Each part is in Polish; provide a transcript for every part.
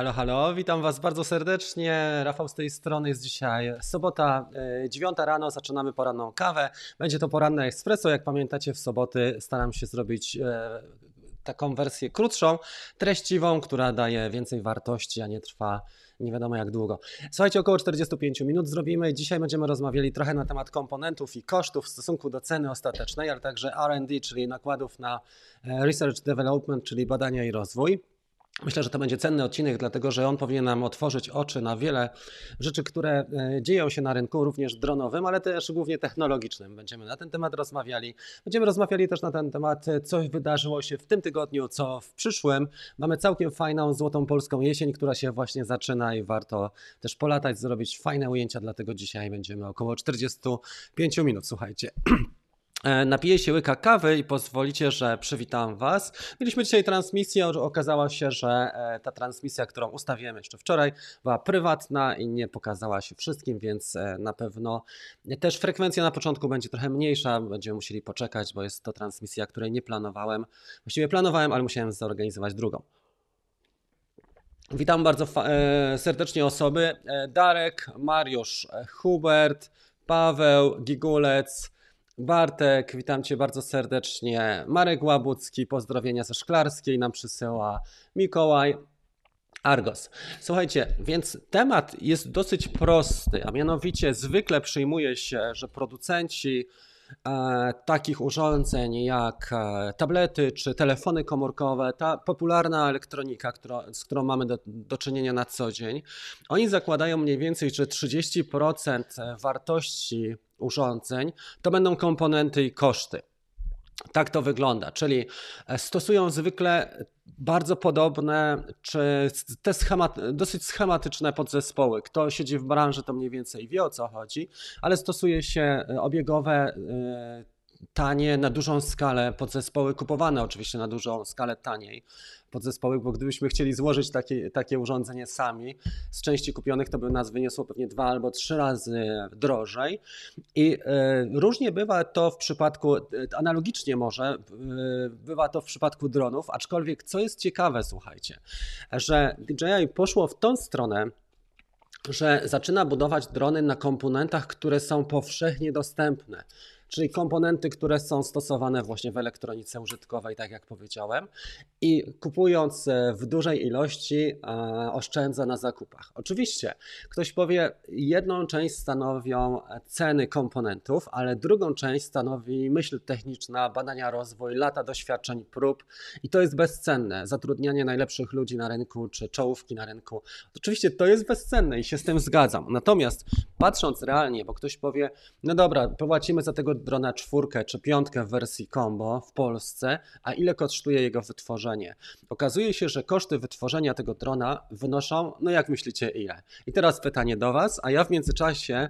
Halo, halo, witam Was bardzo serdecznie. Rafał z tej strony jest dzisiaj sobota, e, 9 rano, zaczynamy poranną kawę. Będzie to poranne espresso, jak pamiętacie w soboty staram się zrobić e, taką wersję krótszą, treściwą, która daje więcej wartości, a nie trwa nie wiadomo jak długo. Słuchajcie, około 45 minut zrobimy. Dzisiaj będziemy rozmawiali trochę na temat komponentów i kosztów w stosunku do ceny ostatecznej, ale także R&D, czyli nakładów na e, Research Development, czyli badania i rozwój. Myślę, że to będzie cenny odcinek, dlatego że on powinien nam otworzyć oczy na wiele rzeczy, które e, dzieją się na rynku, również dronowym, ale też głównie technologicznym. Będziemy na ten temat rozmawiali. Będziemy rozmawiali też na ten temat, e, co wydarzyło się w tym tygodniu, co w przyszłym. Mamy całkiem fajną, złotą polską jesień, która się właśnie zaczyna i warto też polatać, zrobić fajne ujęcia, dlatego dzisiaj będziemy około 45 minut, słuchajcie. E, napiję się łyka kawy i pozwolicie, że przywitam Was. Mieliśmy dzisiaj transmisję. Okazało się, że e, ta transmisja, którą ustawiłem jeszcze wczoraj, była prywatna i nie pokazała się wszystkim, więc e, na pewno też frekwencja na początku będzie trochę mniejsza. Będziemy musieli poczekać, bo jest to transmisja, której nie planowałem. Właściwie planowałem, ale musiałem zorganizować drugą. Witam bardzo serdecznie osoby. Darek, Mariusz, Hubert, Paweł, Gigulec. Bartek, witam Cię bardzo serdecznie. Marek Łabucki, pozdrowienia ze Szklarskiej nam przysyła. Mikołaj, Argos. Słuchajcie, więc temat jest dosyć prosty, a mianowicie zwykle przyjmuje się, że producenci e, takich urządzeń jak e, tablety czy telefony komórkowe, ta popularna elektronika, która, z którą mamy do, do czynienia na co dzień, oni zakładają mniej więcej, że 30% wartości urządzeń, to będą komponenty i koszty. Tak to wygląda, czyli e, stosują zwykle bardzo podobne, czy te schemat, dosyć schematyczne podzespoły. Kto siedzi w branży, to mniej więcej wie o co chodzi, ale stosuje się e, obiegowe e, tanie, na dużą skalę podzespoły, kupowane oczywiście na dużą skalę taniej podzespoły, bo gdybyśmy chcieli złożyć takie, takie urządzenie sami z części kupionych, to by nas wyniosło pewnie dwa albo trzy razy drożej. I e, różnie bywa to w przypadku, e, analogicznie może, e, bywa to w przypadku dronów, aczkolwiek co jest ciekawe, słuchajcie, że DJI poszło w tą stronę, że zaczyna budować drony na komponentach, które są powszechnie dostępne czyli komponenty, które są stosowane właśnie w elektronice użytkowej, tak jak powiedziałem. I kupując e, w dużej ilości, e, oszczędza na zakupach. Oczywiście ktoś powie, jedną część stanowią ceny komponentów, ale drugą część stanowi myśl techniczna, badania, rozwój, lata doświadczeń, prób i to jest bezcenne. Zatrudnianie najlepszych ludzi na rynku czy czołówki na rynku. Oczywiście to jest bezcenne i się z tym zgadzam. Natomiast patrząc realnie, bo ktoś powie, no dobra, płacimy za tego drona czwórkę czy piątkę w wersji combo w Polsce, a ile kosztuje jego wytworzenie? Okazuje się, że koszty wytworzenia tego drona wynoszą, no jak myślicie ile? I teraz pytanie do Was, a ja w międzyczasie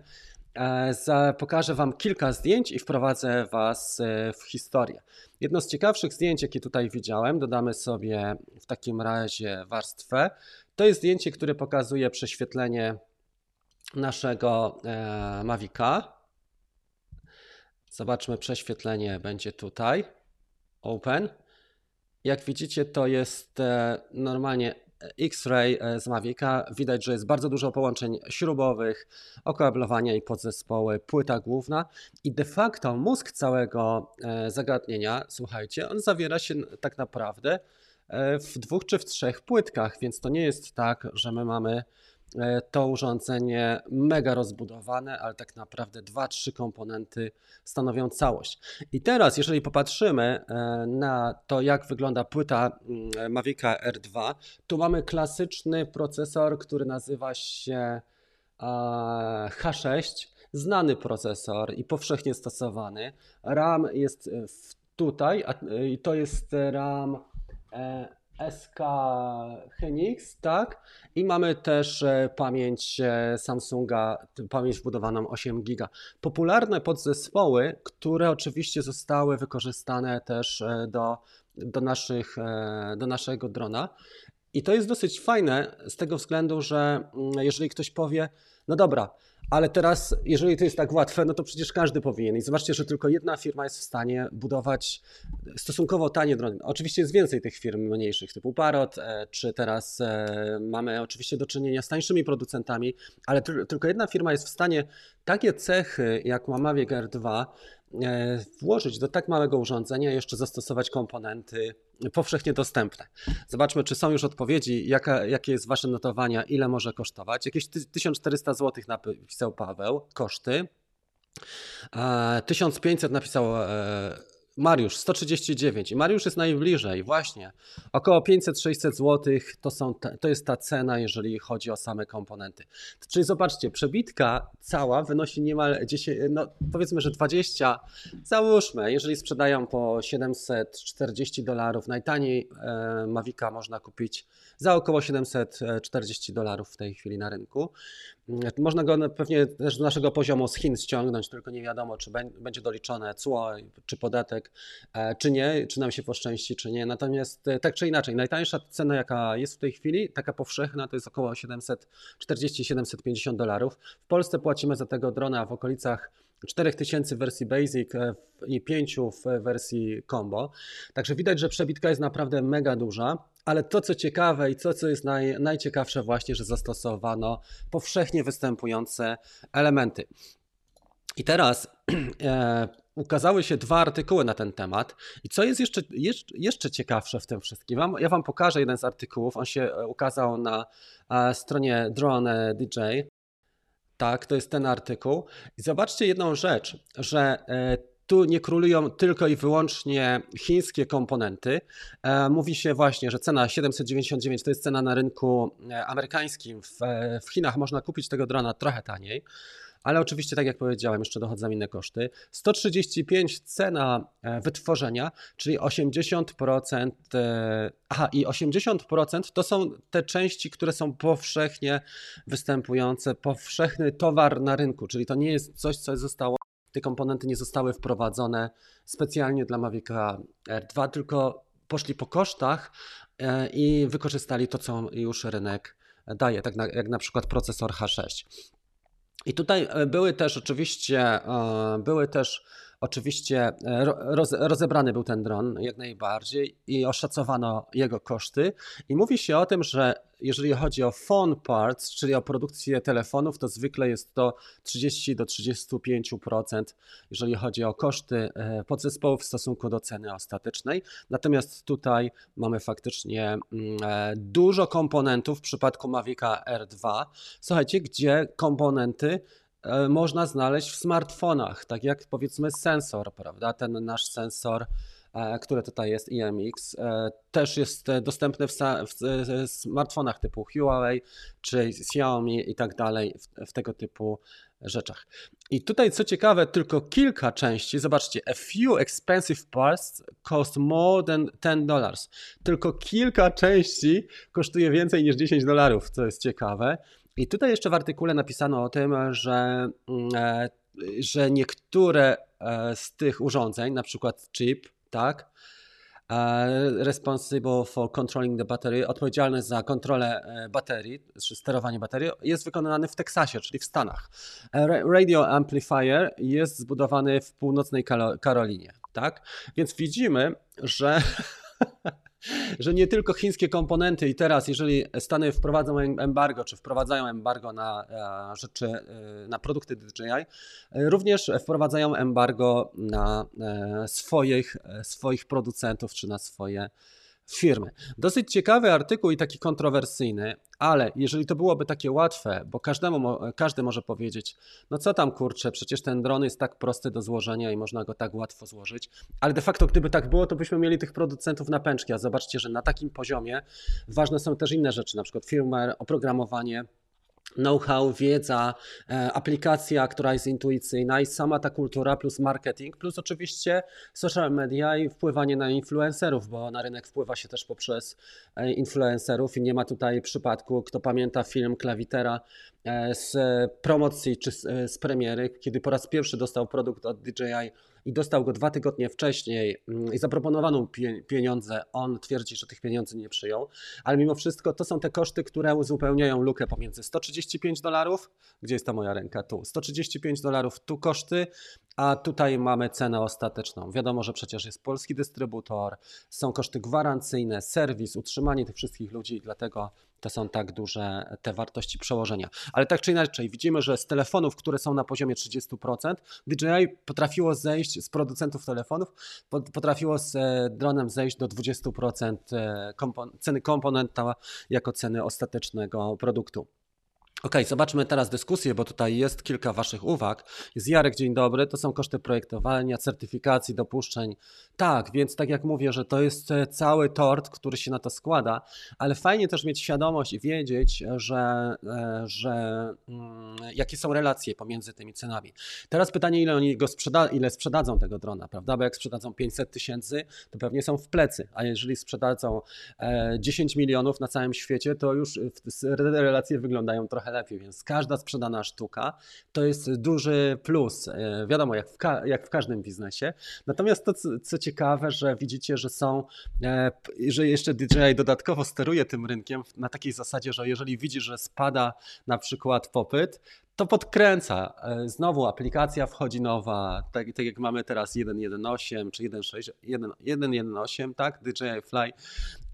e, pokażę Wam kilka zdjęć i wprowadzę Was e, w historię. Jedno z ciekawszych zdjęć, jakie tutaj widziałem, dodamy sobie w takim razie warstwę. To jest zdjęcie, które pokazuje prześwietlenie naszego e, Mavica. Zobaczmy, prześwietlenie będzie tutaj. Open. Jak widzicie, to jest e, normalnie X-Ray e, z Mavica. Widać, że jest bardzo dużo połączeń śrubowych, okablowania i podzespoły, płyta główna i de facto mózg całego e, zagadnienia, słuchajcie, on zawiera się tak naprawdę w dwóch czy w trzech płytkach, więc to nie jest tak, że my mamy E, to urządzenie mega rozbudowane, ale tak naprawdę dwa, trzy komponenty stanowią całość. I teraz, jeżeli popatrzymy e, na to, jak wygląda płyta mm, Mavica R2, tu mamy klasyczny procesor, który nazywa się H6, znany procesor i powszechnie stosowany. RAM jest tutaj, i to jest RAM e, SK Hynix, tak? I mamy też e, pamięć e, Samsunga, pamięć wbudowaną 8 GB. Popularne podzespoły, które oczywiście zostały wykorzystane też e, do, do, naszych, do naszego drona. I to jest dosyć fajne z tego względu, że mm, jeżeli ktoś powie, no dobra, Ale teraz, jeżeli to jest tak łatwe, no to przecież każdy powinien. I zobaczcie, że tylko jedna firma jest w stanie budować stosunkowo tanie drony. Oczywiście jest więcej tych firm mniejszych, typu Parrot, e, czy teraz e, mamy oczywiście do czynienia z tańszymi producentami, ale tylko jedna firma jest w stanie takie cechy, jak ma Mavic R2, E, włożyć do tak małego urządzenia jeszcze zastosować komponenty powszechnie dostępne. Zobaczmy, czy są już odpowiedzi, jaka, jakie jest Wasze notowania, ile może kosztować. Jakieś 1400 zł napisał Paweł, koszty. 1500 e, napisał e, Mariusz 139 i Mariusz jest najbliżej, właśnie. Około 500-600 zł to, są, to jest ta cena, jeżeli chodzi o same komponenty. Czyli zobaczcie, przebitka cała wynosi niemal 10, no powiedzmy, że 20, załóżmy, jeżeli sprzedają po 740 dolarów, najtaniej e, Mavica można kupić za około 740 dolarów w tej chwili na rynku. Można go pewnie też do naszego poziomu z Chin ściągnąć, tylko nie wiadomo, czy będzie doliczone cło, czy podatek, e, czy nie, czy nam się poszczęści, czy nie. Natomiast e, tak czy inaczej, najtańsza cena, jaka jest w tej chwili, taka powszechna, to jest około 740-750 dolarów. W Polsce płacimy za tego drona w okolicach 4000 w wersji Basic e, i 5 w wersji Combo. Także widać, że przebitka jest naprawdę mega duża. Ale to, co ciekawe i to, co jest naj, najciekawsze, właśnie, że zastosowano powszechnie występujące elementy. I teraz e, ukazały się dwa artykuły na ten temat. I co jest jeszcze, jeszcze, jeszcze ciekawsze w tym wszystkim? Wam, ja Wam pokażę jeden z artykułów. On się e, ukazał na e, stronie Drone DJ. Tak, to jest ten artykuł. I zobaczcie jedną rzecz, że e, tu nie królują tylko i wyłącznie chińskie komponenty. E, mówi się właśnie, że cena 799 to jest cena na rynku e, amerykańskim. W, w Chinach można kupić tego drona trochę taniej. Ale oczywiście, tak jak powiedziałem, jeszcze dochodzą inne koszty. 135 cena wytworzenia, czyli 80%. Aha, i 80% to są te części, które są powszechnie występujące, powszechny towar na rynku, czyli to nie jest coś, co zostało te komponenty nie zostały wprowadzone specjalnie dla Mavica R2, tylko poszli po kosztach e, i wykorzystali to, co już rynek daje, tak jak na przykład procesor H6. I tutaj e, były też oczywiście, e, były też oczywiście rozebrany był ten dron jak najbardziej i oszacowano jego koszty i mówi się o tym, że jeżeli chodzi o phone parts, czyli o produkcję telefonów, to zwykle jest to 30 do 35%, jeżeli chodzi o koszty e, podzespołów w stosunku do ceny ostatecznej. Natomiast tutaj mamy faktycznie mm, e, dużo komponentów w przypadku Mavica R2. Słuchajcie, gdzie komponenty e, można znaleźć w smartfonach, tak jak powiedzmy sensor, prawda? Ten nasz sensor E, które tutaj jest IMX, e, też jest dostępny w, w smartfonach typu Huawei czy Xiaomi i tak dalej, w, w tego typu rzeczach. I tutaj co ciekawe, tylko kilka części, zobaczcie, a few expensive parts cost more than 10 dollars. Tylko kilka części kosztuje więcej niż 10 dolarów, co jest ciekawe. I tutaj jeszcze w artykule napisano o tym, że, mm, e, że niektóre z tych urządzeń, na przykład chip, tak? Responsible for controlling the battery, odpowiedzialny za kontrolę e, baterii, czy sterowanie baterii, jest wykonany w Teksasie, czyli w Stanach. E, radio amplifier jest zbudowany w północnej Karolinie, tak? Więc widzimy, że że nie tylko chińskie komponenty i teraz, jeżeli Stany wprowadzą embargo, czy wprowadzają embargo na e, rzeczy, e, na produkty DJI, e, również wprowadzają embargo na swoich, swoich producentów, czy na swoje firmy. Dosyć ciekawy artykuł i taki kontrowersyjny, ale jeżeli to byłoby takie łatwe, bo każdemu, każdy może powiedzieć, no co tam kurczę, przecież ten dron jest tak prosty do złożenia i można go tak łatwo złożyć, ale de facto gdyby tak było, to byśmy mieli tych producentów na pęczki, a zobaczcie, że na takim poziomie ważne są też inne rzeczy, na przykład firmware, oprogramowanie, know-how, wiedza, e, aplikacja, która jest intuicyjna i sama ta kultura plus marketing, plus oczywiście social media i wpływanie na influencerów, bo na rynek wpływa się też poprzez e, influencerów i nie ma tutaj przypadku, kto pamięta film Klawitera e, z promocji czy z premiery, kiedy po raz pierwszy dostał produkt od DJI i dostał go dwa tygodnie wcześniej mm, i zaproponowano pieniądze, on twierdzi, że tych pieniędzy nie przyjął, ale mimo wszystko to są te koszty, które uzupełniają lukę pomiędzy 135 dolarów, gdzie jest ta moja ręka, tu, 135 dolarów, tu koszty, a tutaj mamy cenę ostateczną. Wiadomo, że przecież jest polski dystrybutor, są koszty gwarancyjne, serwis, utrzymanie tych wszystkich ludzi, dlatego to są tak duże te wartości przełożenia. Ale tak czy inaczej, widzimy, że z telefonów, które są na poziomie 30%, DJI potrafiło zejść z producentów telefonów, potrafiło z e, dronem zejść do 20% e, ceny komponenta jako ceny ostatecznego produktu. Ok, zobaczmy teraz dyskusję, bo tutaj jest kilka Waszych uwag. Jest Jarek, dzień dobry. To są koszty projektowania, certyfikacji, dopuszczeń. Tak, więc tak jak mówię, że to jest cały tort, który się na to składa, ale fajnie też mieć świadomość i wiedzieć, że, e, że mm, jakie są relacje pomiędzy tymi cenami. Teraz pytanie, ile oni go sprzeda ile sprzedadzą tego drona, prawda? Bo jak sprzedadzą 500 tysięcy, to pewnie są w plecy, a jeżeli sprzedadzą 10 e, milionów na całym świecie, to już relacje wyglądają trochę lepiej, więc każda sprzedana sztuka to jest duży plus. E, wiadomo, jak w, jak w każdym biznesie. Natomiast to, co, ciekawe, że widzicie, że są, e, że jeszcze DJI dodatkowo steruje tym rynkiem na takiej zasadzie, że jeżeli widzi, że spada na przykład popyt, to podkręca. E, znowu aplikacja wchodzi nowa, tak, tak jak mamy teraz 1.1.8 czy 1.1.8, tak, DJI Fly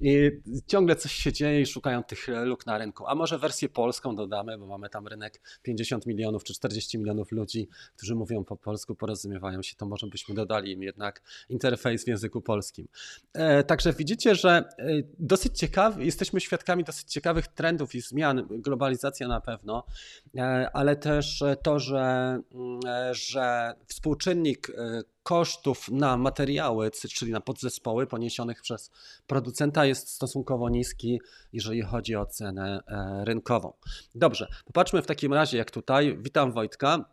i ciągle coś się dzieje i szukają tych luk na rynku. A może wersję polską dodamy, bo mamy tam rynek 50 milionów czy 40 milionów ludzi, którzy mówią po polsku, porozumiewają się, to może byśmy dodali im jednak interfejs w języku polskim. E, także widzicie, że e, dosyć ciekawy, jesteśmy świadkami dosyć ciekawych trendów i zmian, globalizacja na pewno, ale też to, że, mm, że współczynnik e, kosztów na materiały, czyli na podzespoły poniesionych przez producenta jest stosunkowo niski, jeżeli chodzi o cenę e, rynkową. Dobrze, popatrzmy w takim razie, jak tutaj. Witam Wojtka.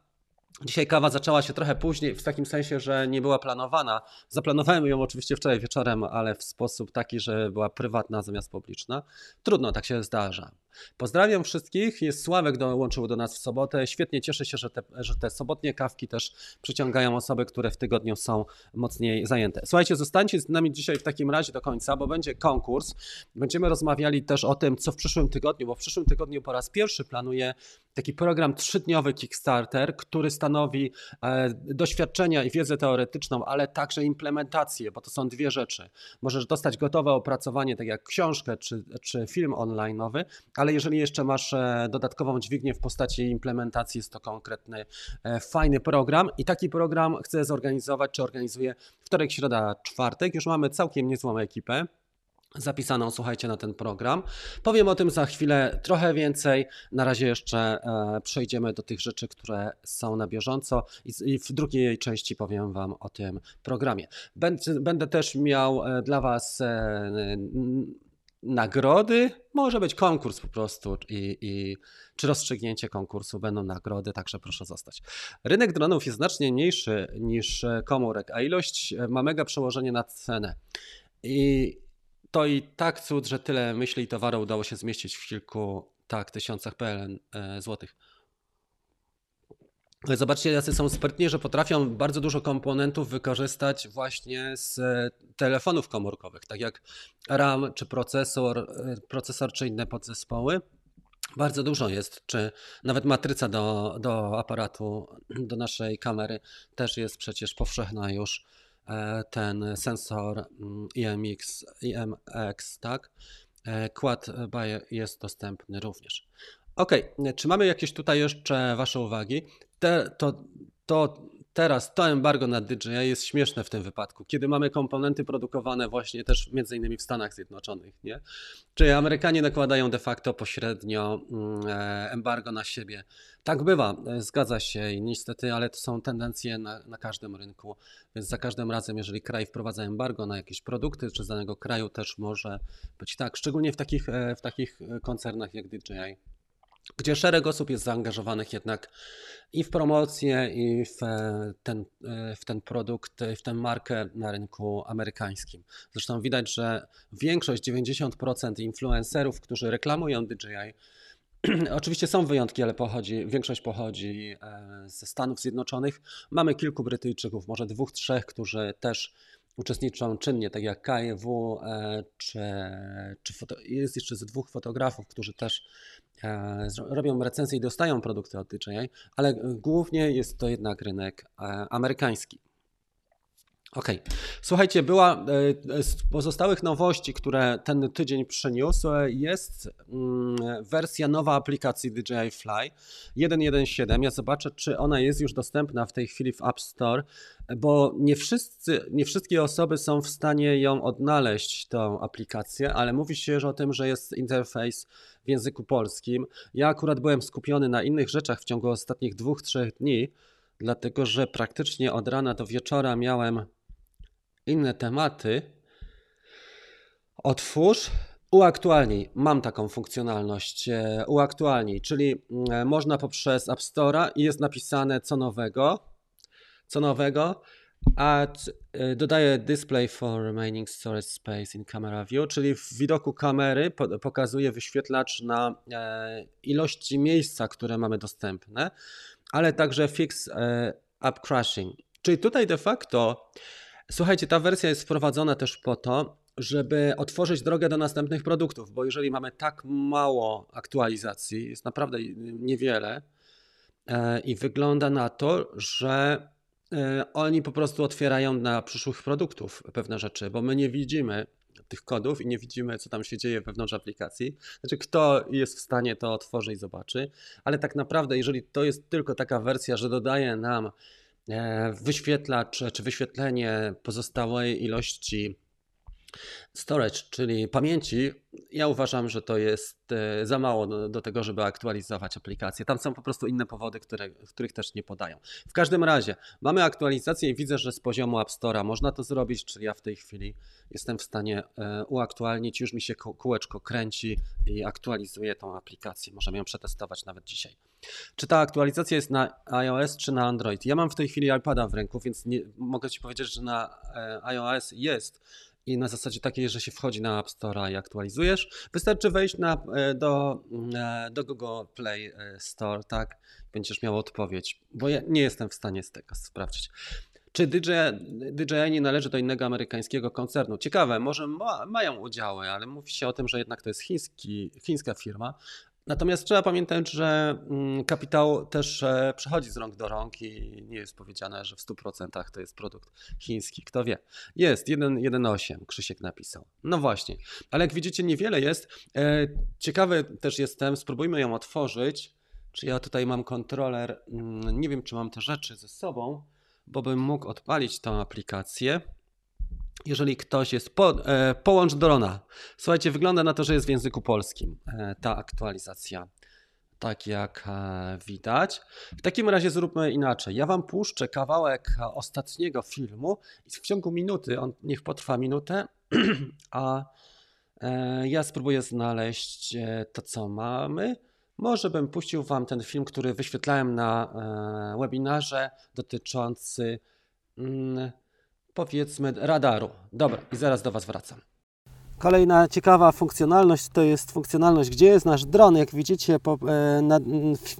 Dzisiaj kawa zaczęła się trochę później, w takim sensie, że nie była planowana. Zaplanowałem ją oczywiście wczoraj wieczorem, ale w sposób taki, że była prywatna zamiast publiczna. Trudno, tak się zdarza. Pozdrawiam wszystkich. Jest Sławek dołączył do nas w sobotę. Świetnie cieszę się, że te, że te sobotnie kawki też przyciągają osoby, które w tygodniu są mocniej zajęte. Słuchajcie, zostańcie z nami dzisiaj w takim razie do końca, bo będzie konkurs. Będziemy rozmawiali też o tym, co w przyszłym tygodniu, bo w przyszłym tygodniu po raz pierwszy planuję taki program trzydniowy Kickstarter, który stanowi e, doświadczenia i wiedzę teoretyczną, ale także implementację, bo to są dwie rzeczy. Możesz dostać gotowe opracowanie, tak jak książkę czy, czy film online'owy, ale jeżeli jeszcze masz e, dodatkową dźwignię w postaci implementacji, jest to konkretny, e, fajny program i taki program chcę zorganizować, czy organizuję wtorek, środa, czwartek. Już mamy całkiem niezłą ekipę zapisaną, słuchajcie, na ten program. Powiem o tym za chwilę trochę więcej. Na razie jeszcze e, przejdziemy do tych rzeczy, które są na bieżąco i, w drugiej części powiem Wam o tym programie. Będę, będę też miał dla Was nagrody, może być konkurs po prostu i, i czy rozstrzygnięcie konkursu, będą nagrody, także proszę zostać. Rynek dronów jest znacznie mniejszy niż komórek, a ilość ma mega przełożenie na cenę. I to i tak cud, że tyle myśli i towaru udało się zmieścić w kilku tak, tysiącach PLN e, złotych. Zobaczcie, jacy są sprytni, że potrafią bardzo dużo komponentów wykorzystać właśnie z telefonów komórkowych, tak jak RAM czy procesor, procesor czy inne podzespoły. Bardzo dużo jest, czy nawet matryca do, do aparatu, do naszej kamery też jest przecież powszechna już. E, ten sensor mm, IMX, IMX, tak? E, Quad jest dostępny również. Ok, czy mamy jakieś tutaj jeszcze Wasze uwagi? Te, to, to teraz to embargo na DJI jest śmieszne w tym wypadku, kiedy mamy komponenty produkowane właśnie też między innymi w Stanach Zjednoczonych, nie? Czyli Amerykanie nakładają de facto pośrednio mm, e, embargo na siebie. Tak bywa, e, zgadza się i niestety, ale to są tendencje na, na każdym rynku, więc za każdym razem, jeżeli kraj wprowadza embargo na jakieś produkty, czy z danego kraju też może być tak, szczególnie w takich, w takich koncernach jak DJI gdzie szereg osób jest zaangażowanych jednak i w promocję, i w e, ten, e, w ten produkt, w tę markę na rynku amerykańskim. Zresztą widać, że większość, 90% influencerów, którzy reklamują DJI, Oczywiście są wyjątki, ale pochodzi, większość pochodzi e, ze Stanów Zjednoczonych. Mamy kilku Brytyjczyków, może dwóch, trzech, którzy też uczestniczą czynnie, tak jak e, czy, czy foto, jest jeszcze ze dwóch fotografów, którzy też robią recenzje i dostają produkty od DJI, ale głównie jest to jednak rynek e, amerykański. Okej. Słuchajcie, była e, z pozostałych nowości, które ten tydzień przyniósł, e, jest mm, wersja nowa aplikacji DJI Fly 1.1.7. Ja zobaczę, czy ona jest już dostępna w tej chwili w App Store, bo nie, wszyscy, nie wszystkie osoby są w stanie ją odnaleźć, tą aplikację, ale mówi się że o tym, że jest interfejs w języku polskim. Ja akurat byłem skupiony na innych rzeczach w ciągu ostatnich dwóch, trzech dni, dlatego że praktycznie od rana do wieczora miałem inne tematy. Otwórz, uaktualnij. Mam taką funkcjonalność. e, Uaktualnij, czyli mm, można poprzez App Store'a i jest napisane co nowego. Co nowego. Add, e, dodaję display for remaining storage space in camera view, czyli w widoku kamery po, pokazuje wyświetlacz na e, ilości miejsca, które mamy dostępne, ale także fix e, up crashing. Czyli tutaj de facto Słuchajcie, ta wersja jest wprowadzona też po to, żeby otworzyć drogę do następnych produktów, bo jeżeli mamy tak mało aktualizacji, jest naprawdę niewiele e, i wygląda na to, że e, oni po prostu otwierają dla przyszłych produktów pewne rzeczy, bo my nie widzimy tych kodów i nie widzimy, co tam się dzieje wewnątrz aplikacji. Znaczy, kto jest w stanie to otworzy i zobaczy, ale tak naprawdę, jeżeli to jest tylko taka wersja, że dodaje nam wyświetlacz czy wyświetlenie pozostałej ilości storage, czyli pamięci, ja uważam, że to jest e, za mało do, tego, żeby aktualizować aplikację. Tam są po prostu inne powody, które, których też nie podają. W każdym razie mamy aktualizację i widzę, że z poziomu App Store'a można to zrobić, czyli ja w tej chwili jestem w stanie e, uaktualnić, już mi się kół- kółeczko kręci i aktualizuję tą aplikację. Możemy ją przetestować nawet dzisiaj. Czy ta aktualizacja jest na iOS czy na Android? Ja mam w tej chwili iPada w ręku, więc nie, mogę Ci powiedzieć, że na e, iOS jest i na zasadzie takiej, że się wchodzi na App Store'a i aktualizujesz. Wystarczy wejść na, e, do, e, do Google Play e, Store, tak? Będziesz miał odpowiedź, bo ja nie jestem w stanie z tego sprawdzić. Czy DJI, DJI nie należy do innego amerykańskiego koncernu? Ciekawe, może ma, mają udziały, ale mówi się o tym, że jednak to jest chiński, chińska firma. Natomiast trzeba pamiętać, że mm, kapitał też e, przechodzi z rąk do rąk i nie jest powiedziane, że w 100% to jest produkt chiński. Kto wie? Jest 1.1.8, Krzysiek napisał. No właśnie, ale jak widzicie, niewiele jest. E, Ciekawy też jestem, spróbujmy ją otworzyć. Czy ja tutaj mam kontroler? Mm, Nie wiem, czy mam te rzeczy ze sobą, bo bym mógł odpalić tą aplikację. Jeżeli ktoś jest po, e, połącz drona. Słuchajcie, wygląda na to, że jest w języku polskim e, ta aktualizacja. Tak jak e, widać. W takim razie zróbmy inaczej. Ja wam puszczę kawałek e, ostatniego filmu i w ciągu minuty, on niech potrwa minutę, a e, ja spróbuję znaleźć to, co mamy. Może bym puścił wam ten film, który wyświetlałem na webinarze dotyczący mm, powiedzmy radaru. Dobra, i zaraz do was wracam. Kolejna ciekawa funkcjonalność to jest funkcjonalność, gdzie jest nasz dron. Jak widzicie, po, e, na, w,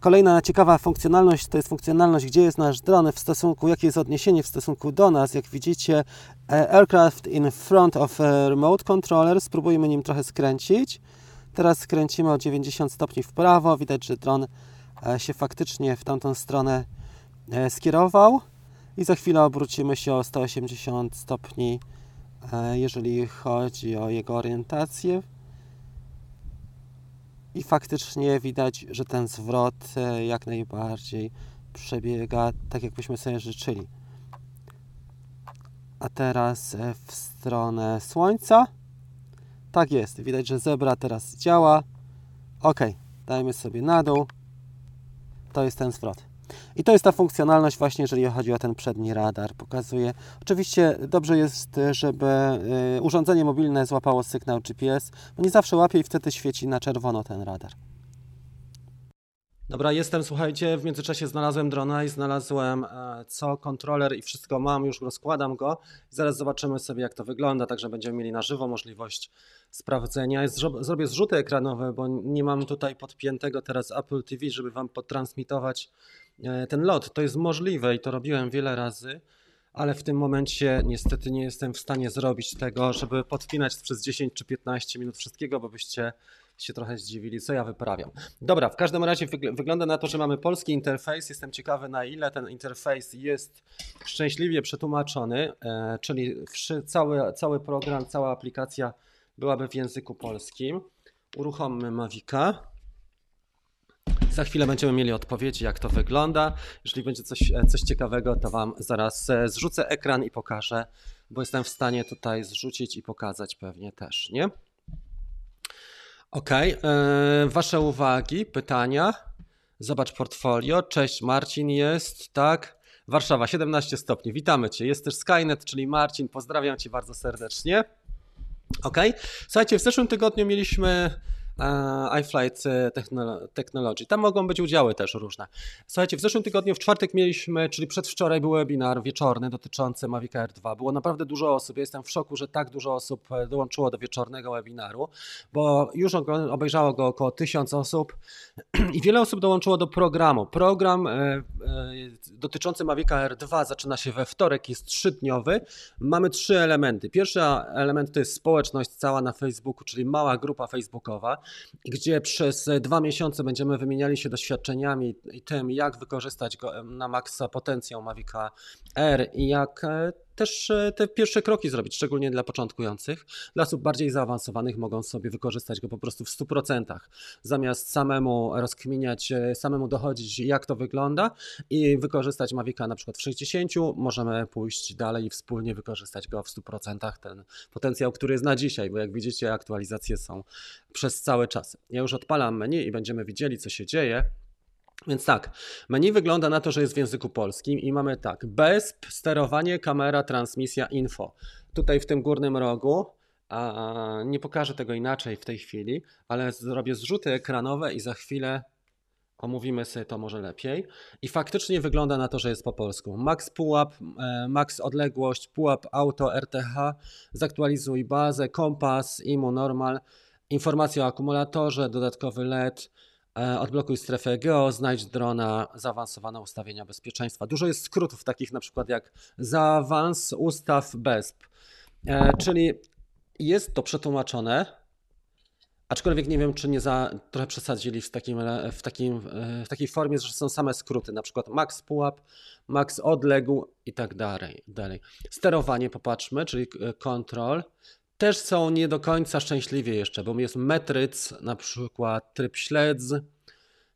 kolejna ciekawa funkcjonalność to jest funkcjonalność, gdzie jest nasz dron w stosunku, jakie jest odniesienie w stosunku do nas. Jak widzicie, e, aircraft in front of a remote controller. Spróbujmy nim trochę skręcić. Teraz skręcimy o 90 stopni w prawo. Widać, że dron e, się faktycznie w tamtą stronę e, skierował. I za chwilę obrócimy się o 180 stopni, e, jeżeli chodzi o jego orientację. I faktycznie widać, że ten zwrot e, jak najbardziej przebiega tak, jakbyśmy sobie życzyli. A teraz e, w stronę słońca. Tak jest, widać, że zebra teraz działa. Ok, dajmy sobie na dół. To jest ten zwrot. I to jest ta funkcjonalność właśnie, jeżeli chodzi o ten przedni radar. Pokazuje. Oczywiście dobrze jest, żeby y, urządzenie mobilne złapało sygnał GPS, bo nie zawsze łapie i wtedy świeci na czerwono ten radar. Dobra, jestem, słuchajcie, w międzyczasie znalazłem drona i znalazłem e, co, kontroler i wszystko mam, już rozkładam go. Zaraz zobaczymy sobie jak to wygląda, także będziemy mieli na żywo możliwość sprawdzenia. Zro- Zrobię zrzuty ekranowe, bo nie mam tutaj podpiętego teraz Apple TV, żeby wam potransmitować e, ten lot. To jest możliwe i to robiłem wiele razy, ale w tym momencie niestety nie jestem w stanie zrobić tego, żeby podpinać przez 10 czy 15 minut wszystkiego, bo byście się trochę zdziwili, co ja wyprawiam. Dobra, w każdym razie wygl- wygląda na to, że mamy polski interfejs. Jestem ciekawy, na ile ten interfejs jest szczęśliwie przetłumaczony, e, czyli cały, cały program, cała aplikacja byłaby w języku polskim. Uruchommy Mavica. Za chwilę będziemy mieli odpowiedzi, jak to wygląda. Jeżeli będzie coś, e, coś ciekawego, to Wam zaraz e, zrzucę ekran i pokażę, bo jestem w stanie tutaj zrzucić i pokazać pewnie też, nie? Okej, e, Wasze uwagi, pytania. Zobacz portfolio. Cześć, Marcin jest, tak? Warszawa, 17 stopni. Witamy Cię. Jest też Skynet, czyli Marcin. Pozdrawiam Cię bardzo serdecznie. Ok. Słuchajcie, w zeszłym tygodniu mieliśmy iFlight e, Techno- Technology. Tam mogą być udziały też różne. Słuchajcie, w zeszłym tygodniu w czwartek mieliśmy, czyli przedwczoraj był webinar wieczorny dotyczący Mavic Air 2. Było naprawdę dużo osób. Ja jestem w szoku, że tak dużo osób e, dołączyło do wieczornego webinaru, bo już obejrzało go około tysiąc osób i wiele osób dołączyło do programu. Program e, e, dotyczący Mavic Air 2 zaczyna się we wtorek, jest trzydniowy. Mamy trzy elementy. Pierwszy element to jest społeczność cała na Facebooku, czyli mała grupa facebookowa, gdzie przez dwa miesiące będziemy wymieniali się doświadczeniami i tym, jak wykorzystać go na maksa potencjał Mavica R i jak e, też e, te pierwsze kroki zrobić, szczególnie dla początkujących. Dla osób bardziej zaawansowanych mogą sobie wykorzystać go po prostu w 100%, zamiast samemu rozkminiać, e, samemu dochodzić, jak to wygląda i wykorzystać Mavica na przykład w 60, możemy pójść dalej i wspólnie wykorzystać go w 100%, ten potencjał, który jest na dzisiaj, bo jak widzicie aktualizacje są przez cały czas. Ja już odpalam menu i będziemy widzieli, co się dzieje. Więc tak, menu wygląda na to, że jest w języku polskim i mamy tak, BESP, sterowanie, kamera, transmisja, info. Tutaj w tym górnym rogu, a nie pokażę tego inaczej w tej chwili, ale zrobię zrzuty ekranowe i za chwilę omówimy sobie to może lepiej. I faktycznie wygląda na to, że jest po polsku. Max pułap, e, max odległość, pułap auto, RTH, zaktualizuj bazę, kompas, IMU normal, informacja o akumulatorze, dodatkowy LED, odblokuj strefę geo, znajdź drona, zaawansowane ustawienia bezpieczeństwa. Dużo jest skrótów takich na przykład jak zaawans, ustaw, BESP. E, Czyli jest to przetłumaczone, Aczkolwiek nie wiem, czy nie za trochę przesadzili w, takim, w, takim, e, w takiej formie, że są same skróty, na przykład max pułap, max odległ i tak dalej. dalej. Sterowanie popatrzmy, czyli e, control. Też są nie do końca szczęśliwie jeszcze, bo jest metryc, na przykład tryb śledz,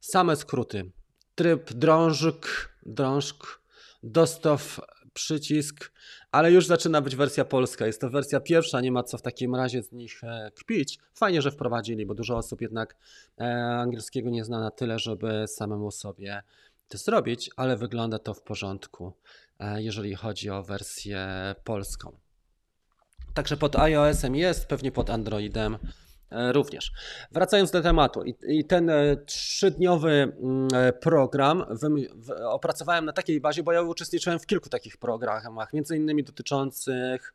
same skróty. Tryb drążk, drążk, dostaw przycisk, ale już zaczyna być wersja polska. Jest to wersja pierwsza, nie ma co w takim razie z nich e, kpić. Fajnie, że wprowadzili, bo dużo osób jednak e, angielskiego nie zna na tyle, żeby samemu sobie to zrobić, ale wygląda to w porządku, e, jeżeli chodzi o wersję polską. Także pod iOS-em jest, pewnie pod Androidem e, również. Wracając do tematu, i, ten e, trzydniowy mm, e, program opracowałem na takiej bazie, bo ja uczestniczyłem w kilku takich programach, między innymi dotyczących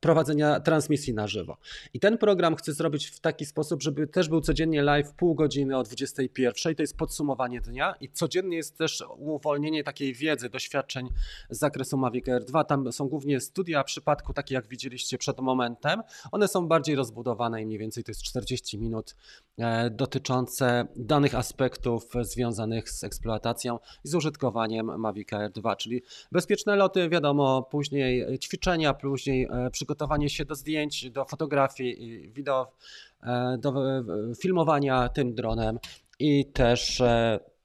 prowadzenia transmisji na żywo. I ten program chcę zrobić w taki sposób, żeby też był codziennie live pół godziny o 21. To jest podsumowanie dnia i codziennie jest też uwolnienie takiej wiedzy, doświadczeń z zakresu Mavic Air 2. Tam są głównie studia przypadku, takie jak widzieliście przed momentem. One są bardziej rozbudowane i mniej więcej to jest 40 minut e, dotyczące danych aspektów związanych z eksploatacją i z użytkowaniem Mavic Air 2, czyli bezpieczne loty, wiadomo, później ćwiczenia, później e, przygotowanie się do zdjęć, do fotografii, wideo, e, do e, filmowania tym dronem i też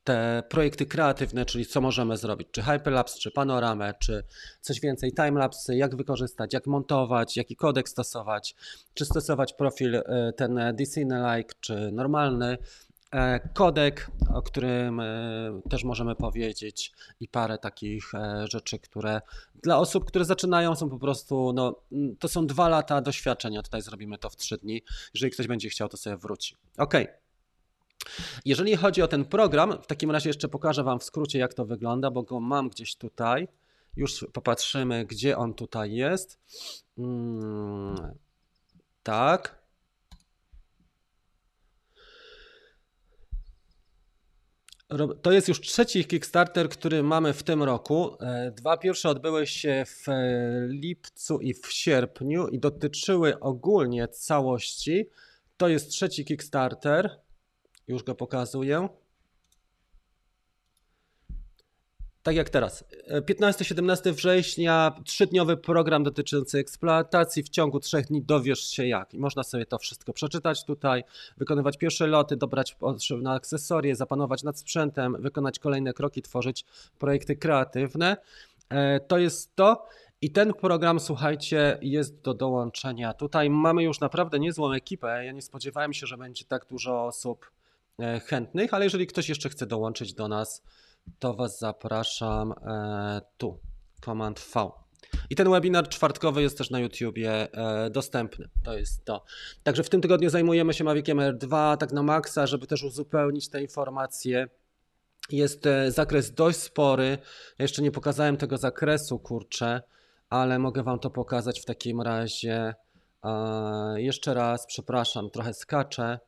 te projekty kreatywne, czyli co możemy zrobić, czy hyperlapse, czy panoramę, czy coś więcej, timelapse, jak wykorzystać, jak montować, jaki kodek stosować, czy stosować profil ten DC-like, czy normalny, kodek, o którym e, też możemy powiedzieć i parę takich e, rzeczy, które dla osób, które zaczynają są po prostu, no to są dwa lata doświadczenia, tutaj zrobimy to w trzy dni, jeżeli ktoś będzie chciał, to sobie wróci. Okej. Jeżeli chodzi o ten program, w takim razie jeszcze pokażę Wam w skrócie, jak to wygląda, bo go mam gdzieś tutaj. Już popatrzymy, gdzie on tutaj jest. Hmm, tak. To jest już trzeci Kickstarter, który mamy w tym roku. E, dwa pierwsze odbyły się w e, lipcu i w sierpniu i dotyczyły ogólnie całości. To jest trzeci Kickstarter. Już go pokazuję. Tak jak teraz. 15-17 września, trzydniowy program dotyczący eksploatacji. W ciągu trzech dni dowiesz się jak. I można sobie to wszystko przeczytać tutaj, wykonywać pierwsze loty, dobrać potrzebne akcesorie, zapanować nad sprzętem, wykonać kolejne kroki, tworzyć projekty kreatywne. E, to jest to. I ten program, słuchajcie, jest do dołączenia. Tutaj mamy już naprawdę niezłą ekipę. Ja nie spodziewałem się, że będzie tak dużo osób e, chętnych, ale jeżeli ktoś jeszcze chce dołączyć do nas, to Was zapraszam e, tu, Command V. I ten webinar czwartkowy jest też na YouTubie e, dostępny. To jest to. Także w tym tygodniu zajmujemy się Maviciem R2 tak na maksa, żeby też uzupełnić te informacje. Jest e, zakres dość spory. Ja jeszcze nie pokazałem tego zakresu, kurczę, ale mogę Wam to pokazać w takim razie. Jeszcze raz, przepraszam, trochę skaczę,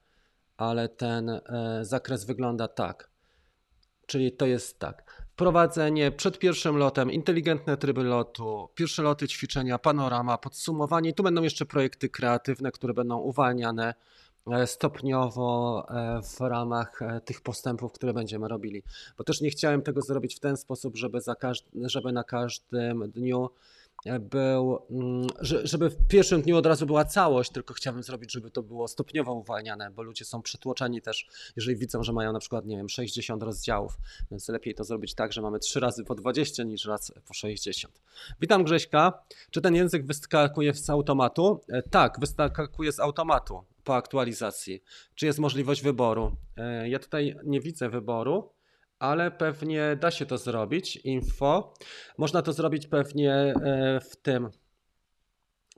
ale ten zakres wygląda tak. Czyli to jest tak. Wprowadzenie przed pierwszym lotem, inteligentne tryby lotu, pierwsze loty, ćwiczenia, panorama, podsumowanie. tu będą jeszcze projekty kreatywne, które będą uwalniane e, stopniowo e, w ramach e, tych postępów, które będziemy robili. Bo też nie chciałem tego zrobić w ten sposób, żeby, za żeby na każdym dniu był, mm, żeby w pierwszym dniu od razu była całość, tylko chciałbym zrobić, żeby to było stopniowo uwalniane, bo ludzie są przytłoczeni też, jeżeli widzą, że mają na przykład, nie wiem, 60 rozdziałów, więc lepiej to zrobić tak, że mamy 3 razy po 20 niż raz po 60. Witam Grześka. Czy ten język wyskakuje z automatu? E, tak, wyskakuje z automatu po aktualizacji. Czy jest możliwość wyboru? E, ja tutaj nie widzę wyboru ale pewnie da się to zrobić. Info. Można to zrobić pewnie e, w tym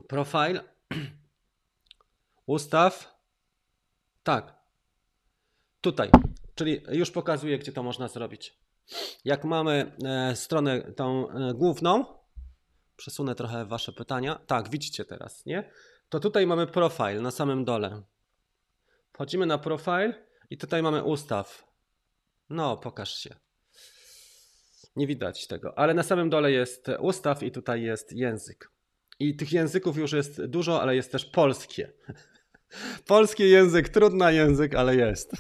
profile. Ustaw. Tak. Tutaj. Czyli już pokazuję, gdzie to można zrobić. Jak mamy e, stronę tą e, główną, przesunę trochę Wasze pytania. Tak, widzicie teraz, nie? To tutaj mamy profile na samym dole. Wchodzimy na profile i tutaj mamy ustaw. No, pokaż się. Nie widać tego, ale na samym dole jest ustaw i tutaj jest język. I tych języków już jest dużo, ale jest też polskie. Polski język, trudny język, ale jest.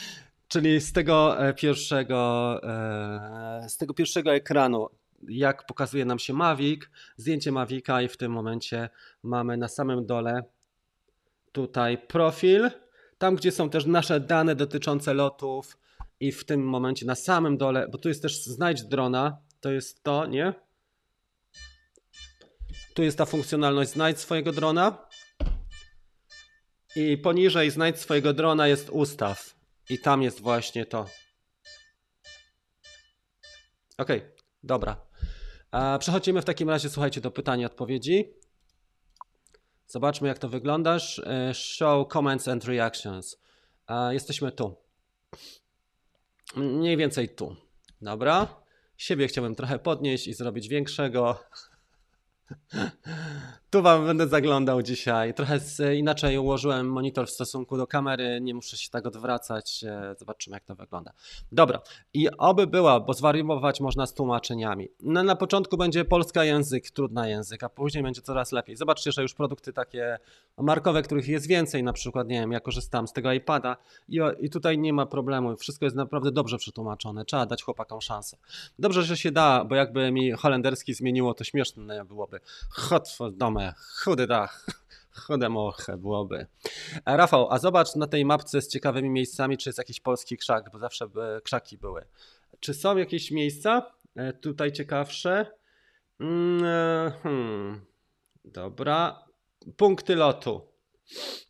Czyli z tego e, pierwszego, e, z tego pierwszego ekranu, jak pokazuje nam się Mavic, zdjęcie Mavica i w tym momencie mamy na samym dole tutaj profil, tam gdzie są też nasze dane dotyczące lotów, i w tym momencie na samym dole, bo tu jest też znajdź drona, to jest to, nie? Tu jest ta funkcjonalność znajdź swojego drona i poniżej znajdź swojego drona jest ustaw i tam jest właśnie to. Ok, dobra. Przechodzimy w takim razie, słuchajcie, do pytań i odpowiedzi. Zobaczmy, jak to wyglądasz. E, show comments and reactions. Jesteśmy tu. Mniej więcej tu. Dobra. Siebie chciałbym trochę podnieść i zrobić większego. Tu wam będę zaglądał dzisiaj. Trochę inaczej ułożyłem monitor w stosunku do kamery, nie muszę się tak odwracać. E, zobaczymy, jak to wygląda. Dobra, i oby była, bo zwariować można z tłumaczeniami. No, na początku będzie polska język, trudna język, a później będzie coraz lepiej. Zobaczcie, że już produkty takie markowe, których jest więcej, na przykład, nie wiem, ja korzystam z tego iPada i, i tutaj nie ma problemu. Wszystko jest naprawdę dobrze przetłumaczone. Trzeba dać chłopakom szansę. Dobrze, że się da, bo jakby mi holenderski zmieniło, to śmieszne byłoby. Hot for dome chudy dach. Chude moche byłoby. E, Rafał, a zobacz na tej mapce z ciekawymi miejscami, czy jest jakiś polski krzak, bo zawsze krzaki były. Czy są jakieś miejsca e, tutaj ciekawsze? Mm, e, hmm. Dobra. Punkty lotu.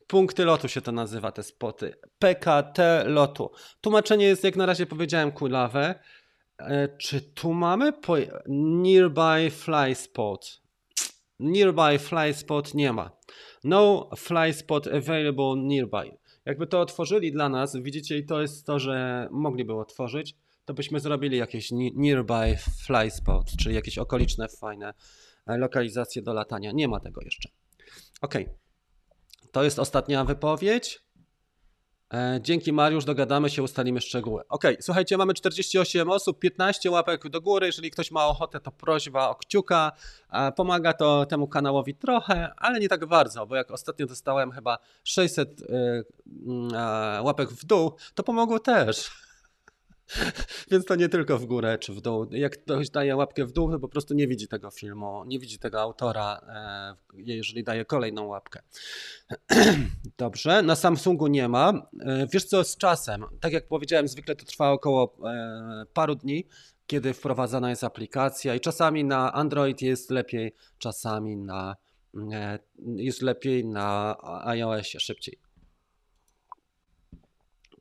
Punkty lotu się to nazywa, te spoty. PKT lotu. Tłumaczenie jest, jak na razie powiedziałem, kulawe. Czy tu mamy? Nearby fly spot. Nearby fly spot nie ma. No fly spot available nearby. Jakby to otworzyli dla nas, widzicie, i to jest to, że mogliby otworzyć, to byśmy zrobili jakieś nearby fly spot, czyli jakieś okoliczne fajne e, lokalizacje do latania. Nie ma tego jeszcze. Ok. To jest ostatnia wypowiedź. E, dzięki Mariusz, dogadamy się, ustalimy szczegóły. Ok, słuchajcie, mamy 48 osób, 15 łapek do góry. Jeżeli ktoś ma ochotę, to prośba o kciuka. E, pomaga to temu kanałowi trochę, ale nie tak bardzo, bo jak ostatnio dostałem chyba 600 mm, łapek w dół, to pomogło też. Więc to nie tylko w górę czy w dół. Jak ktoś daje łapkę w dół, to po prostu nie widzi tego filmu, nie widzi tego autora, e, jeżeli daje kolejną łapkę. Dobrze, na Samsungu nie ma. E, wiesz co, z czasem, tak jak powiedziałem, zwykle to trwa około e, paru dni, kiedy wprowadzana jest aplikacja i czasami na Android jest lepiej, czasami na jest lepiej na iOSie szybciej.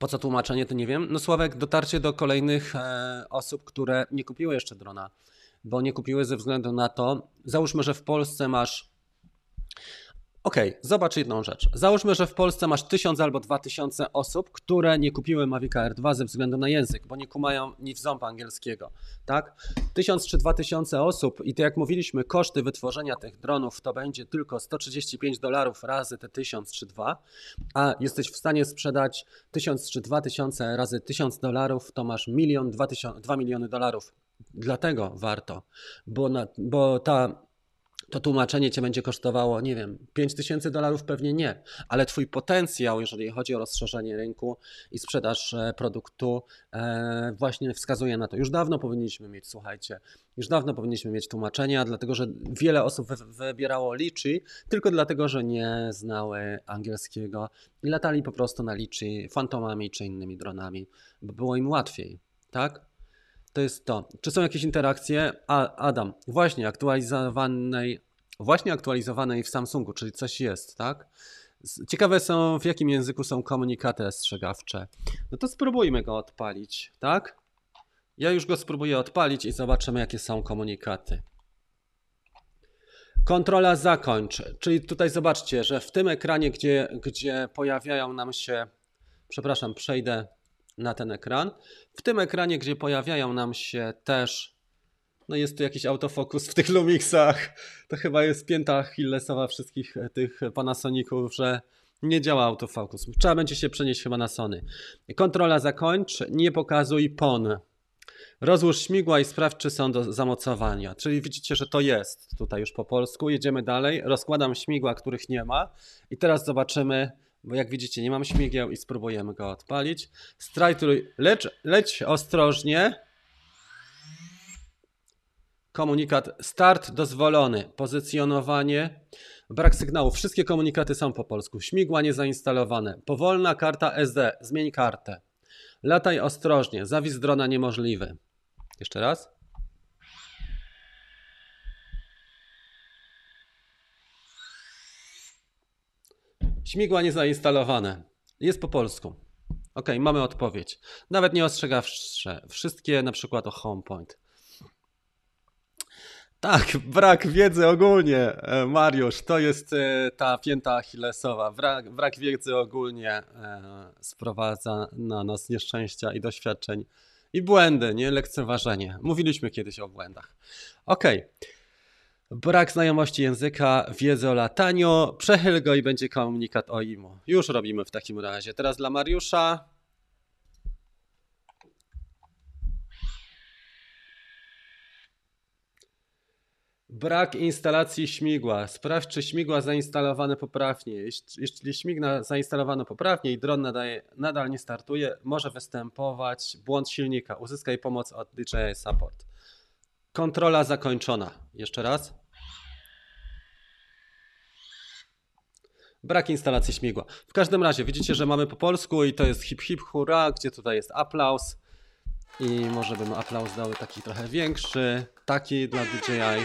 Po co tłumaczenie, to nie wiem. No Sławek, dotarcie do kolejnych e, osób, które nie kupiły jeszcze drona, bo nie kupiły ze względu na to, załóżmy, że w Polsce masz Okej, okay, zobacz jedną rzecz. Załóżmy, że w Polsce masz 1000 albo 2000 osób, które nie kupiły Mavic Air 2 ze względu na język, bo nie kumają nic ząb angielskiego, tak? 1000 czy 2000 osób i to jak mówiliśmy, koszty wytworzenia tych dronów to będzie tylko 135 dolarów razy te 1000 czy 2, a jesteś w stanie sprzedać 1000 czy 2000 razy 1000 dolarów, to masz milion, 2 miliony dolarów. Dlatego warto, bo, na, bo ta to tłumaczenie cię będzie kosztowało, nie wiem, 5 tysięcy dolarów pewnie nie, ale twój potencjał, jeżeli chodzi o rozszerzenie rynku i sprzedaż e, produktu, e, właśnie wskazuje na to. Już dawno powinniśmy mieć, słuchajcie, już dawno powinniśmy mieć tłumaczenia, dlatego że wiele osób wybierało Liczy tylko dlatego, że nie znały angielskiego i latali po prostu na Liczy fantomami czy innymi dronami, bo było im łatwiej, tak? To jest to. Czy są jakieś interakcje? A, Adam, właśnie aktualizowanej, właśnie aktualizowanej w Samsungu, czyli coś jest, tak? Ciekawe są, w jakim języku są komunikaty ostrzegawcze. No to spróbujmy go odpalić, tak? Ja już go spróbuję odpalić i zobaczymy, jakie są komunikaty. Kontrola zakończ, czyli tutaj zobaczcie, że w tym ekranie, gdzie, gdzie pojawiają nam się, przepraszam, przejdę na ten ekran. W tym ekranie, gdzie pojawiają nam się też, no jest tu jakiś autofokus w tych Lumixach, to chyba jest pięta Achillesowa wszystkich tych Panasoników, że nie działa autofokus. Trzeba będzie się przenieść chyba na Sony. Kontrola zakończ, nie pokazuj PON. Rozłóż śmigła i sprawdź, czy są do zamocowania. Czyli widzicie, że to jest tutaj już po polsku. Jedziemy dalej. Rozkładam śmigła, których nie ma. I teraz zobaczymy, bo jak widzicie nie mam śmigieł i spróbujemy go odpalić. Strajtuj, lecz, leć ostrożnie. Komunikat start dozwolony, pozycjonowanie, brak sygnału. Wszystkie komunikaty są po polsku. Śmigła niezainstalowane, powolna karta SD, zmień kartę. Lataj ostrożnie, zawis drona niemożliwy. Jeszcze raz. Śmigła niezainstalowane. Jest po polsku. Ok, mamy odpowiedź. Nawet nie ostrzegawcze. Wszystkie na przykład o HomePoint. Tak, brak wiedzy ogólnie, e, Mariusz, to jest e, ta pięta achillesowa. Brak, brak wiedzy ogólnie e, sprowadza na nas nieszczęścia i doświadczeń i błędy, nie lekceważenie. Mówiliśmy kiedyś o błędach. Okej. Okay. Brak znajomości języka, wiedzy o lataniu. Przechyl go i będzie komunikat o IMO. Już robimy w takim razie. Teraz dla Mariusza. Brak instalacji śmigła. Sprawdź, czy śmigła zainstalowane poprawnie. Jeśli śmigła zainstalowano poprawnie i dron nadaje, nadal nie startuje, może występować błąd silnika. Uzyskaj pomoc od DJI Support. Kontrola zakończona. Jeszcze raz. Brak instalacji śmigła. W każdym razie widzicie, że mamy po polsku i to jest hip hip hurra, gdzie tutaj jest aplauz. I może bym aplauz dał taki trochę większy, taki dla DJI.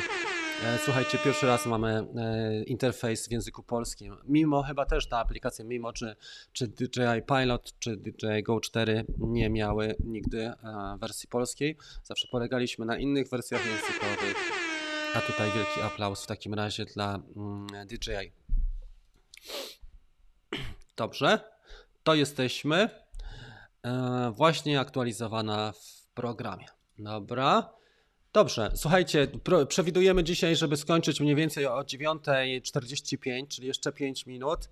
E, słuchajcie, pierwszy raz mamy e, interfejs w języku polskim. Mimo chyba też ta aplikacja, mimo czy, czy DJI Pilot, czy DJI Go 4 nie miały nigdy e, wersji polskiej. Zawsze polegaliśmy na innych wersjach językowych. A tutaj wielki aplauz w takim razie dla mm, DJI. Dobrze. to jesteśmy. E, właśnie aktualizowana w programie. Dobra. Dobrze, słuchajcie, przewidujemy dzisiaj, żeby skończyć mniej więcej o 9.45, czyli jeszcze 5 minut.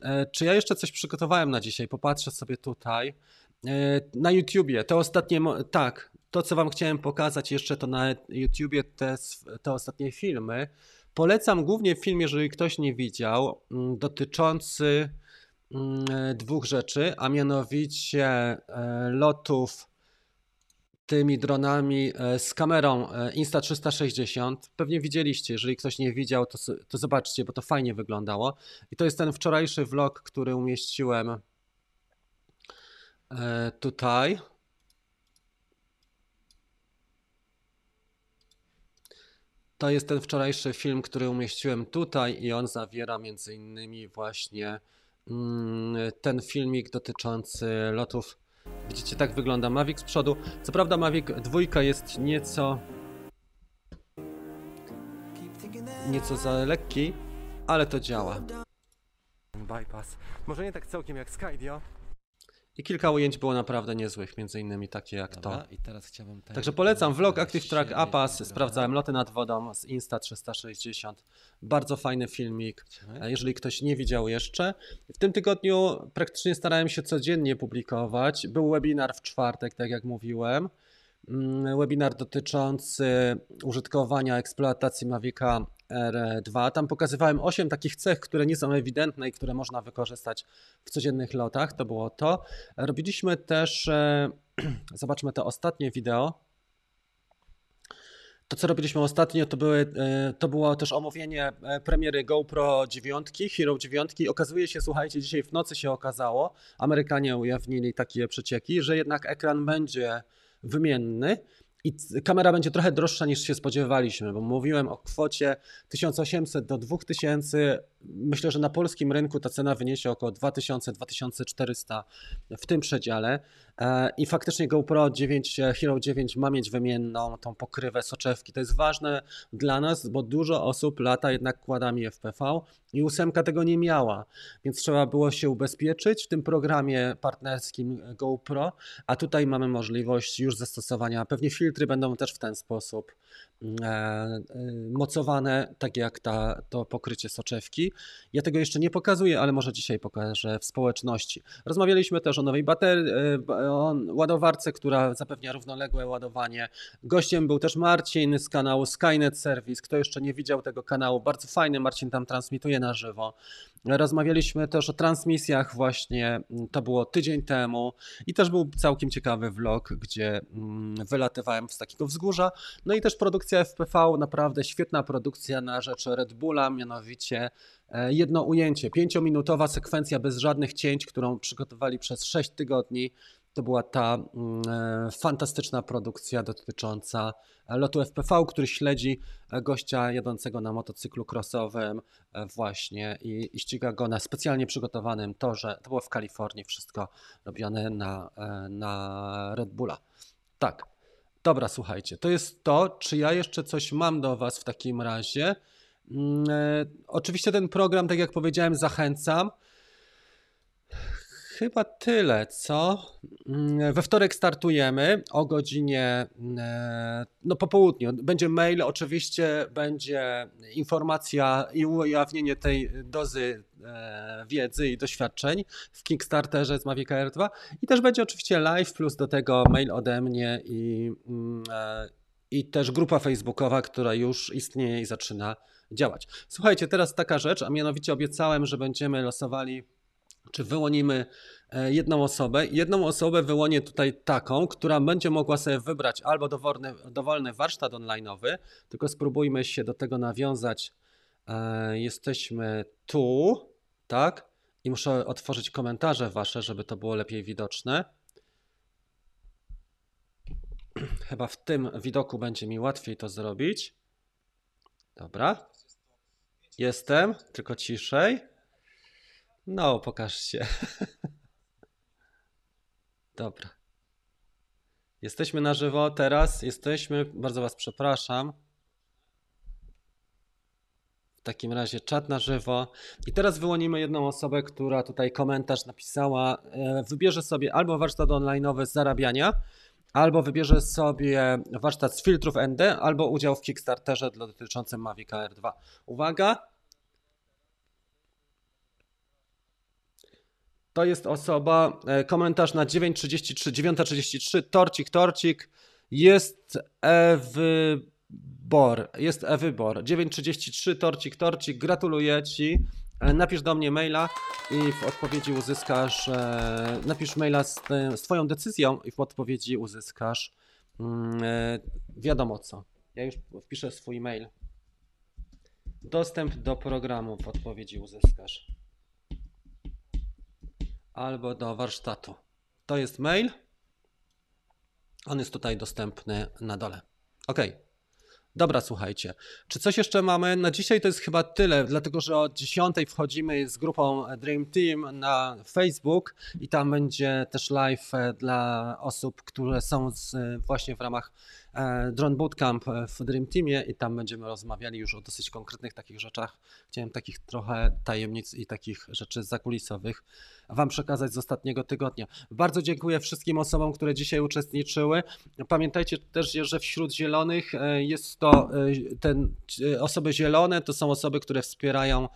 E, czy ja jeszcze coś przygotowałem na dzisiaj? Popatrzę sobie tutaj. E, na YouTubie, te ostatnie, tak, to co Wam chciałem pokazać jeszcze, to na YouTubie te, te ostatnie filmy. Polecam głównie film, jeżeli ktoś nie widział, mm, dotyczący mm, dwóch rzeczy, a mianowicie e, lotów tymi dronami e, z kamerą e, Insta360. Pewnie widzieliście, jeżeli ktoś nie widział, to, to zobaczcie, bo to fajnie wyglądało. I to jest ten wczorajszy vlog, który umieściłem tutaj. To jest ten wczorajszy film, który umieściłem tutaj i on zawiera między innymi właśnie mm, ten filmik dotyczący lotów. Widzicie, tak wygląda Mavic z przodu. Co prawda Mavic 2 jest nieco nieco za lekki, ale to działa. Bypass. Może nie tak całkiem jak Skydio, i kilka ujęć było naprawdę niezłych, między innymi takie jak Dobra, to. i teraz chciałbym ten- Także polecam vlog Active Track Apas. Sprawdzałem loty nad wodą z Insta 360. Bardzo fajny filmik. E, Jeżeli ktoś nie widział jeszcze. W tym tygodniu praktycznie starałem się codziennie publikować. Był webinar w czwartek, tak jak mówiłem. Mm, Webinar dotyczący użytkowania eksploatacji Mavica R2. Tam pokazywałem 8 takich cech, które nie są ewidentne i które można wykorzystać w codziennych lotach. To było to. Robiliśmy też, e, zobaczmy to ostatnie wideo. To, co robiliśmy ostatnio, to, były, e, to było też omówienie e, premiery GoPro 9, Hero 9. Okazuje się, słuchajcie, dzisiaj w nocy się okazało, Amerykanie ujawnili takie przecieki, że jednak ekran będzie wymienny i kamera będzie trochę droższa niż się spodziewaliśmy, bo mówiłem o kwocie 1800 do 2000. Myślę, że na polskim rynku ta cena wyniesie około 2000-2400 w tym przedziale. E, I faktycznie GoPro 9, e, Hero 9 ma mieć wymienną tą pokrywę soczewki. To jest ważne dla nas, bo dużo osób lata jednak kładami FPV i ósemka tego nie miała, więc trzeba było się ubezpieczyć w tym programie partnerskim GoPro, a tutaj mamy możliwość już zastosowania. Pewnie filtry będą też w ten sposób mocowane, tak jak ta, to pokrycie soczewki. Ja tego jeszcze nie pokazuję, ale może dzisiaj pokażę w społeczności. Rozmawialiśmy też o nowej baterii, o ładowarce, która zapewnia równoległe ładowanie. Gościem był też Marcin z kanału Skynet Service. Kto jeszcze nie widział tego kanału, bardzo fajny, Marcin tam transmituje na żywo. Rozmawialiśmy też o transmisjach właśnie, mm, to było tydzień temu i też był całkiem ciekawy vlog, gdzie mm, wylatywałem z takiego wzgórza. No i też produkcja FPV, naprawdę świetna produkcja na rzecz Red Bulla, mianowicie e, jedno ujęcie, pięciominutowa sekwencja bez żadnych cięć, którą przygotowali przez 6 tygodni. To była ta mm, e, fantastyczna produkcja dotycząca lotu FPV, który śledzi e, gościa jadącego na motocyklu crossowym e, właśnie i, i ściga go na specjalnie przygotowanym torze. To było w Kalifornii wszystko robione na, na Red Bulla. Tak. Dobra, słuchajcie, to jest to. Czy ja jeszcze coś mam do Was w takim razie? Mm, Oczywiście ten program, tak jak powiedziałem, zachęcam. Chyba tyle, co? Mm, We wtorek startujemy o godzinie, e, no po południu. Będzie mail, oczywiście będzie informacja i ujawnienie tej dozy e, wiedzy i doświadczeń w Kickstarterze z Mavic Air 2 i też będzie oczywiście live, plus do tego mail ode mnie i, mm, e, i też grupa facebookowa, która już istnieje i zaczyna działać. Słuchajcie, teraz taka rzecz, a mianowicie obiecałem, że będziemy losowali czy wyłonimy e, jedną osobę. Jedną osobę wyłonię tutaj taką, która będzie mogła sobie wybrać albo dowolny, dowolny warsztat online'owy, tylko spróbujmy się do tego nawiązać. E, Jesteśmy tu, tak? I muszę otworzyć komentarze wasze, żeby to było lepiej widoczne. Chyba w tym widoku będzie mi łatwiej to zrobić. Dobra. Jestem, tylko ciszej. No, pokaż się. Dobra. Jesteśmy na żywo teraz. Jesteśmy. Bardzo Was przepraszam. W takim razie czat na żywo. I teraz wyłonimy jedną osobę, która tutaj komentarz napisała. E, Wybierze sobie albo warsztat online'owy z zarabiania, albo wybierze sobie warsztat z filtrów ND, albo udział w Kickstarterze dotyczącym Mavic Air 2. Uwaga! To jest osoba, e, komentarz na 9.33, 9.33, torcik, torcik, jest e-wybor, jest e-wybor, 9.33, torcik, torcik, gratuluję Ci, E, napisz do mnie maila i w odpowiedzi uzyskasz, e, napisz maila z, z Twoją decyzją i w odpowiedzi uzyskasz mm, wiadomo co. Ja już wpiszę swój mail. Dostęp do programu w odpowiedzi uzyskasz. Albo do warsztatu. To jest mail. On jest tutaj dostępny na dole. Ok. Dobra, słuchajcie. Czy coś jeszcze mamy? Na dzisiaj to jest chyba tyle, dlatego że o 10 wchodzimy z grupą Dream Team na Facebook i tam będzie też live e, dla osób, które są z, e, właśnie w ramach Drone Bootcamp e, w Dream Teamie i tam będziemy rozmawiali już o dosyć konkretnych takich rzeczach. Chciałem takich trochę tajemnic i takich rzeczy zakulisowych Wam przekazać z ostatniego tygodnia. Bardzo dziękuję wszystkim osobom, które dzisiaj uczestniczyły. Pamiętajcie też, że wśród zielonych e, jest to e, ten, e, osoby zielone, to są osoby, które wspierają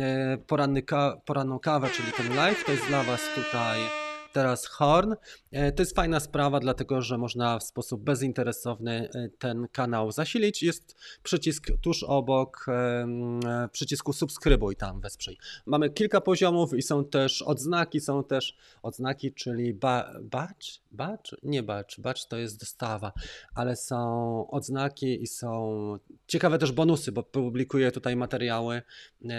e, poranny ka- poranną kawę, czyli ten live. To jest dla Was tutaj teraz Horn. E, To jest fajna sprawa, dlatego że można w sposób bezinteresowny e, ten kanał zasilić. Jest przycisk tuż obok e, przycisku subskrybuj tam wesprzyj. Mamy kilka poziomów i są też odznaki, są też odznaki, czyli ba, badge, badge? Nie badge, badge to jest dostawa, ale są odznaki i są ciekawe też bonusy, bo publikuję tutaj materiały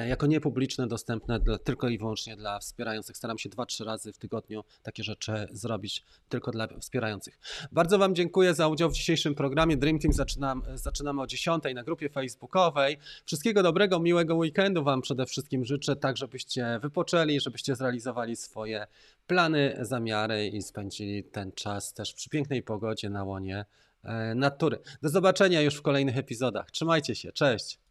jako niepubliczne, dostępne dla, tylko i wyłącznie dla wspierających. Staram się 2-3 razy w tygodniu takie rzeczy zrobić tylko dla wspierających. Bardzo Wam dziękuję za udział w dzisiejszym programie. Dream Team zaczynam, zaczynamy o 10 na grupie facebookowej. Wszystkiego dobrego, miłego weekendu Wam przede wszystkim życzę, tak żebyście wypoczęli, żebyście zrealizowali swoje plany, zamiary i spędzili ten czas też przy pięknej pogodzie na łonie e, natury. Do zobaczenia już w kolejnych epizodach. Trzymajcie się, cześć!